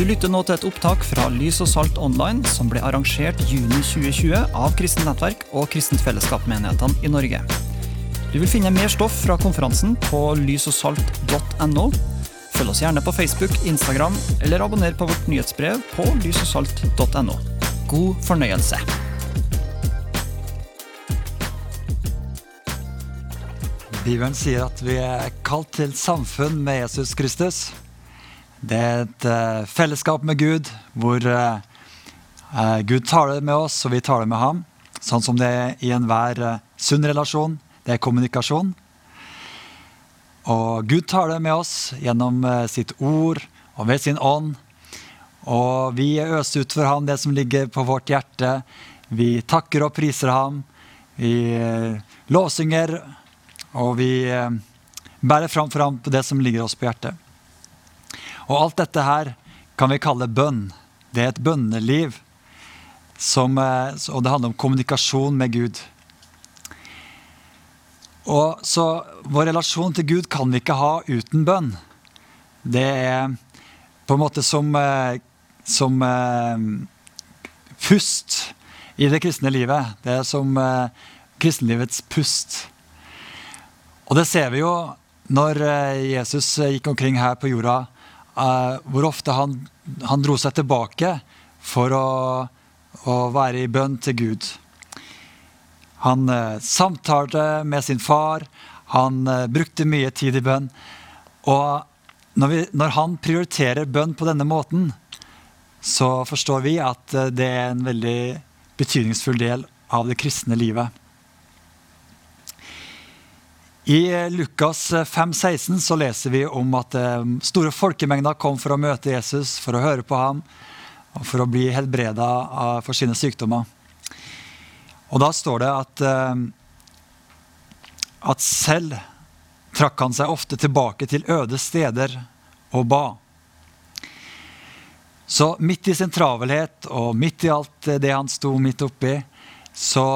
Du lytter nå til et opptak fra Lys og Salt Online, som ble arrangert juni 2020 av Kristent Nettverk og Kristent Fellesskap-menighetene i Norge. Du vil finne mer stoff fra konferansen på lysogsalt.no. Følg oss gjerne på Facebook, Instagram, eller abonner på vårt nyhetsbrev på lysogsalt.no. God fornøyelse. Bibelen sier at vi er kalt til samfunn med Jesus Kristus. Det er et uh, fellesskap med Gud, hvor uh, uh, Gud taler med oss, og vi taler med ham. Sånn som det er i enhver sunn relasjon. Det er kommunikasjon. Og Gud taler med oss gjennom sitt ord og ved sin ånd. Og vi øser ut for ham det som ligger på vårt hjerte. Vi takker og priser ham. Vi lovsynger, og vi bærer fram for ham på det som ligger oss på hjertet. Og alt dette her kan vi kalle bønn. Det er et bønneliv. Som, eh, og det handler om kommunikasjon med Gud. Og Så vår relasjon til Gud kan vi ikke ha uten bønn. Det er på en måte som, eh, som eh, pust i det kristne livet. Det er som kristenlivets pust. Og det ser vi jo når Jesus gikk omkring her på jorda hvor ofte han, han, dro seg tilbake for å, å, være i bønn til Gud. Han uh, samtalte med sin far, han uh, brukte mye tid i bønn. Og når, vi, når, han prioriterer bønn på denne måten, så forstår vi at det er en veldig betydningsfull del av det kristne livet. I eh, Lukas 5,16 eh, så leser vi om at eh, store folkemengder kom for å møte Jesus, for å høre på ham og for å bli helbreda for sine sykdommer. Og da står det at, at selv trakk han seg ofte tilbake til øde steder og ba. Så midt i sin travelhet og midt i alt det han sto midt oppi, så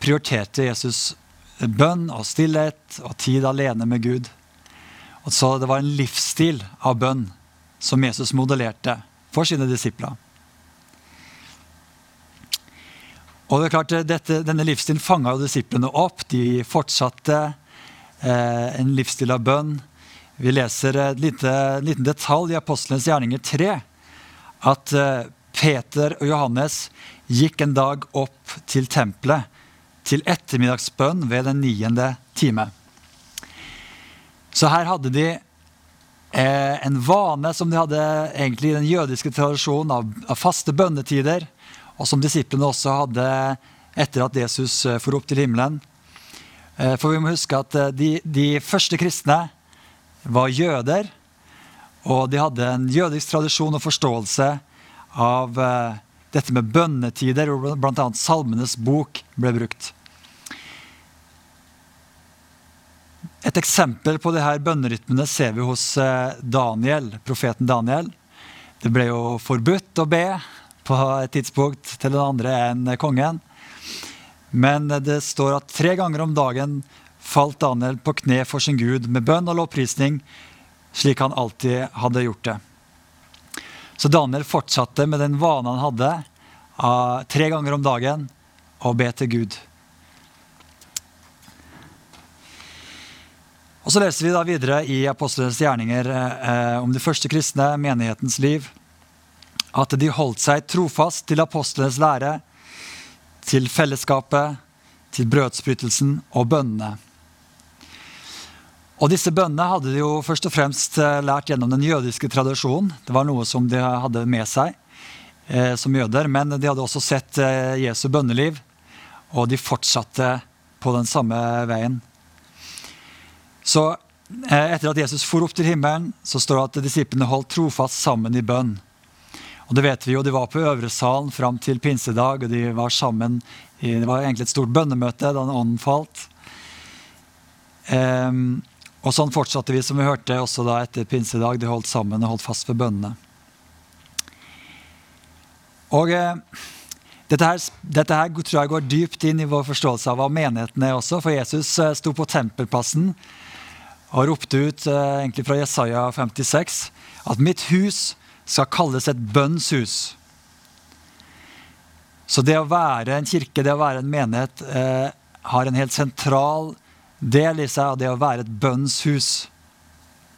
prioriterte Jesus bønn og stillhet og tid alene med Gud. Og så Det var en livsstil av bønn som Jesus modellerte for sine disipler. Og det er klart, dette, Denne livsstilen fanga disiplene opp. De fortsatte eh, en livsstil av bønn. Vi leser en liten, liten detalj i Apostlenes gjerninger 3. At eh, Peter og Johannes gikk en dag opp til tempelet til ettermiddagsbønn ved den niende time. Så her hadde de eh, en vane som de hadde egentlig i den jødiske tradisjonen av, av, faste bønnetider, og som disiplene også hadde etter at Jesus eh, for opp til himmelen. Eh, for vi må huske at eh, de, de, første kristne var jøder, og de hadde en jødisk tradisjon og forståelse av eh, dette med bønnetider, hvor bl.a. Salmenes bok ble brukt. Et eksempel på de her bønnerytmene ser vi hos eh, Daniel, profeten Daniel. Det ble jo forbudt å be på et tidspunkt til den andre enn kongen. Men det står at tre ganger om dagen falt Daniel på kne for sin Gud med bønn og lovprisning, slik han alltid hadde gjort det. Så Daniel fortsatte med den vanen han hadde, uh, tre ganger om dagen å be til Gud. Og Så leser vi da videre i apostlenes gjerninger eh, om de første kristne, menighetens liv. At de holdt seg trofast til apostlenes lære, til fellesskapet, til brødsbrytelsen og bønnene. Og disse bønnene hadde de jo først og fremst eh, lært gjennom den jødiske tradisjonen. Det var noe som de hadde med seg eh, som jøder. Men de hadde også sett eh, Jesu bønneliv, og de fortsatte på den samme veien. Så eh, etter at Jesus for opp til himmelen, så står det at disiplene holdt trofast sammen i bønn. Og det vet vi jo, De var på øvre salen fram til pinsedag, og de var sammen i, Det var egentlig et stort bønnemøte da ånden falt. Um, og sånn fortsatte vi, som vi hørte, også da etter pinsedag. De holdt sammen og holdt fast ved bønnene. Og eh, dette, her, dette her, tror jeg går dypt inn i vår forståelse av hva menigheten er også. For Jesus eh, sto på tempelplassen og ropte ut eh, egentlig fra Jesaja 56 at 'mitt hus skal kalles et bønnshus. Så det å være en kirke, det å være en menighet, eh, har en helt sentral del i seg av det å være et bønnshus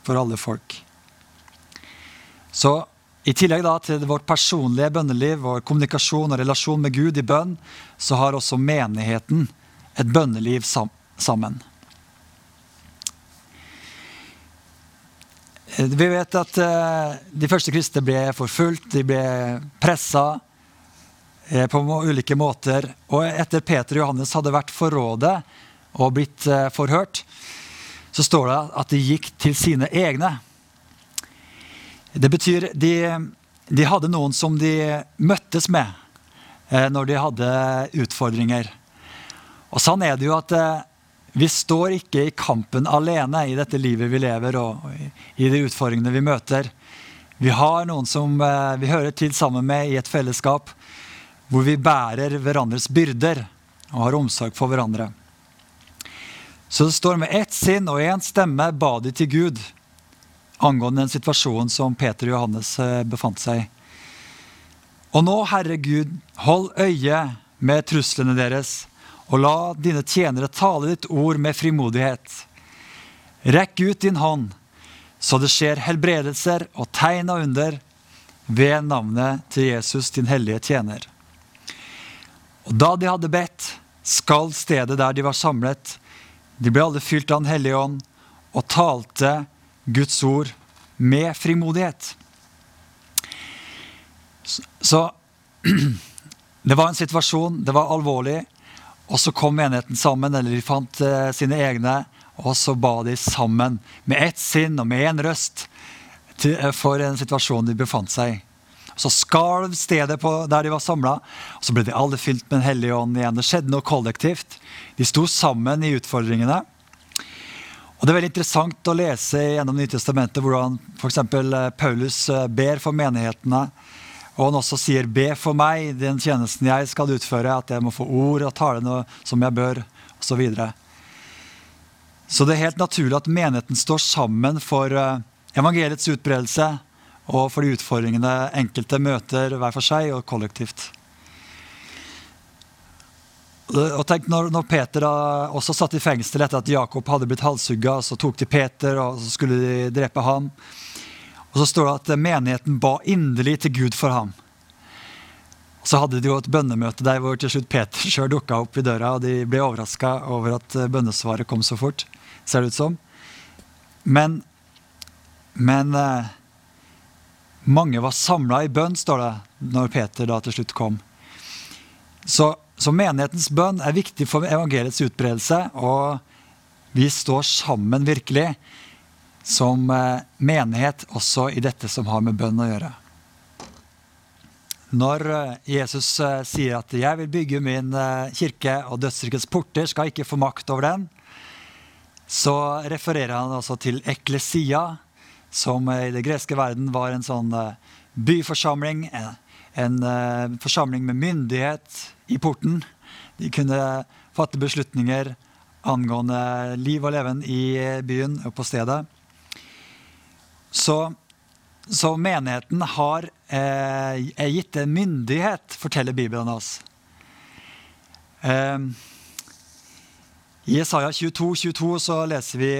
for alle folk. Så i tillegg da til vårt personlige bønneliv, vår kommunikasjon og relasjon med Gud i bønn, så har også menigheten et bønneliv sam sammen. Eh, vi vet at uh, de første kristne ble forfulgt, de ble pressa uh, på ulike måter. Og etter Peter og Johannes hadde vært forrådet og blitt uh, forhørt, så står det at de gikk til sine egne. Det betyr de, de hadde noen som de møttes med når de hadde utfordringer. Og sånn er det jo at vi står ikke i kampen alene i dette livet vi lever og i de utfordringene vi møter. Vi har noen som eh, vi hører til sammen med i et fellesskap hvor vi bærer hverandres byrder og har omsorg for hverandre. Så det står med ett sinn og én stemme ba de til Gud angående den situasjonen som Peter og Johannes eh, befant seg i. Og nå, Herre Gud, hold øye med truslene deres og la dine tjenere tale ditt ord med frimodighet. Rekk ut din hånd, så det skjer helbredelser og tegn og under ved navnet til Jesus, din hellige tjener. Og da de hadde bedt, skalv stedet der de var samlet. De ble alle fylt av Den hellige ånd og talte Guds ord med frimodighet. Så det var en situasjon, det var alvorlig. Og så kom menigheten sammen, eller de fant uh, sine egne, og så ba de sammen med ett sinn og med én røst uh, for en situasjon de befant seg i. Så skalv stedet der de var samla, og så ble de alle fylt med Den hellige ånd igjen. Det skjedde noe kollektivt. De sto sammen i utfordringene. Og Det er veldig interessant å lese gjennom Nytestamentet hvordan f.eks. Eh, Paulus ber for menighetene og han også sier 'be for meg, den tjenesten jeg skal utføre', at jeg må få ord og tale noe som jeg bør, osv. Så, videre. så det er helt naturlig at menigheten står sammen for eh, evangeliets utbredelse og for de utfordringene enkelte møter hver for seg og kollektivt. Og tenk når, når Peter også satt i fengsel etter at Jakob hadde blitt halshugga, så tok de Peter og så skulle de drepe ham. Og så står det at menigheten ba inderlig til Gud for ham. Og så hadde de jo et bønnemøte der hvor til slutt Peter sjøl dukka opp i døra, og de ble overraska over at eh, bønnesvaret kom så fort, ser det ut som. Men, men eh, mange var samla i bønn, står det, når Peter da til slutt kom. Så, så menighetens bønn er viktig for evangeliets utbredelse, og vi står sammen virkelig som eh, menighet også i dette som har med bønn å gjøre. Når eh, Jesus eh, sier at 'jeg vil bygge min kirke, og dødsrikets porter skal ikke få makt over den', så refererer han også til eklesia, som i det greske verden var en sånn byforsamling. En, en forsamling med myndighet i porten. De kunne fatte beslutninger angående liv og leven i byen og på stedet. Så, så menigheten har eh, er gitt en myndighet, forteller Bibelen oss. Eh, I Isaiah 22, 22 så leser vi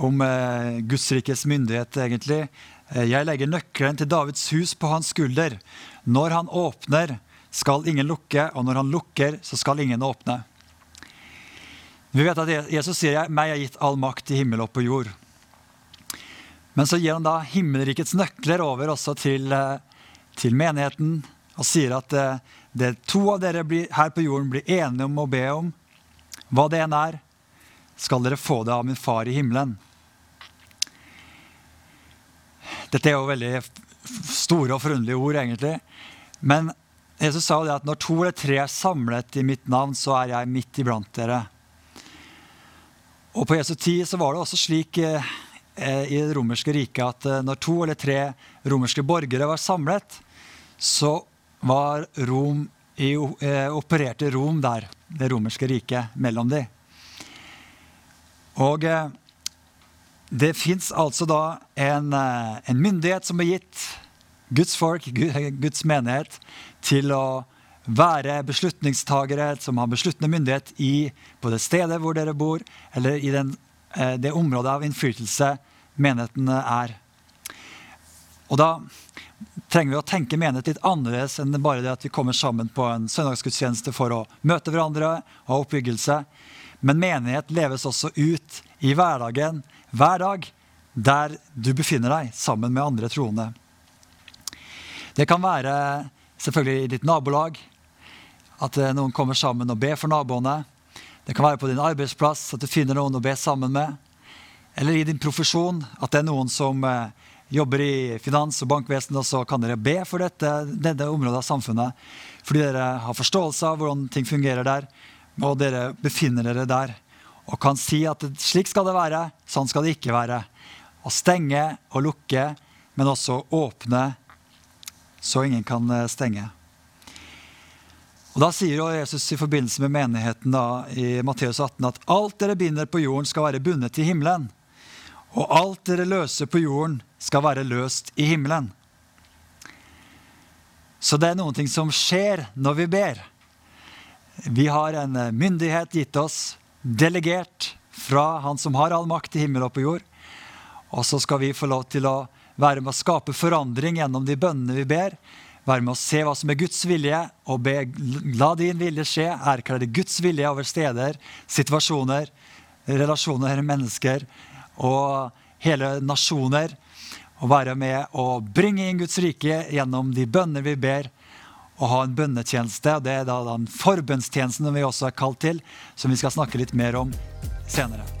om eh, Guds rikes myndighet, egentlig. Eh, jeg legger nøkkelen til Davids hus på hans skulder. Når han åpner, skal ingen lukke, og når han lukker, så skal ingen åpne. Vi vet at Jesus sier meg er gitt all makt i himmel og på jord. Men så gir han da himmelrikets nøkler over også til, eh, til menigheten og sier at det, eh, det to av dere blir, her på jorden blir enige om å be om, hva det enn er, skal dere få det av min far i himmelen. Dette er jo veldig store og forunderlige ord, egentlig. Men Jesus sa jo det at når to eller tre er samlet i mitt navn, så er jeg midt iblant dere. Og på Jesu tid så var det også slik eh, Eh, i det romerske riket at eh, når to eller tre romerske borgere var samlet, så var Rom i, eh, opererte Rom der, det romerske riket, mellom de. Og det fins altså da en, en, myndighet som er gitt Guds folk, Guds menighet, til å være beslutningstagere som har besluttende myndighet i, på det stedet hvor dere bor, eller i den, eh, det området av innflytelse menigheten er. Og da trenger vi å tenke menighet litt annerledes enn bare det at vi kommer sammen på en søndagsgudstjeneste for å møte hverandre og ha oppbyggelse. Men menighet leves også ut i hverdagen, hver dag, der du befinner deg sammen med andre troende. Det kan være selvfølgelig i ditt nabolag, at eh, noen kommer sammen og ber for naboene. Det kan være på din arbeidsplass, at du finner noen å be sammen med. Eller i din profesjon, at det er noen som eh, jobber i finans- og bankvesen, og så kan dere be for dette, dette området av samfunnet. Fordi dere har forståelse av hvordan ting fungerer der, og dere befinner dere der. Og kan si at slik skal det være, sånn skal det ikke være. Å stenge og lukke, men også åpne så ingen kan eh, stenge. Og Da sier Jesus i forbindelse med menigheten da, i Matteus 18 at alt dere binder på jorden, skal være bundet i himmelen. Og alt dere løser på jorden, skal være løst i himmelen. Så det er noen ting som skjer når vi ber. Vi har en eh, myndighet gitt oss, delegert fra Han som har all makt i himmel og på jord. Og så skal vi få lov til å være med å skape forandring gjennom de bønnene vi ber. Være med å se hva som er Guds vilje, og be la din vilje skje. Erklære Guds vilje over steder, situasjoner, relasjoner, mennesker og hele nasjoner. Og være med å bringe inn Guds rike gjennom de bønner vi ber. Og ha en bønnetjeneste. Det er da den forbønnstjenesten vi også er kalt til, som vi skal snakke litt mer om senere.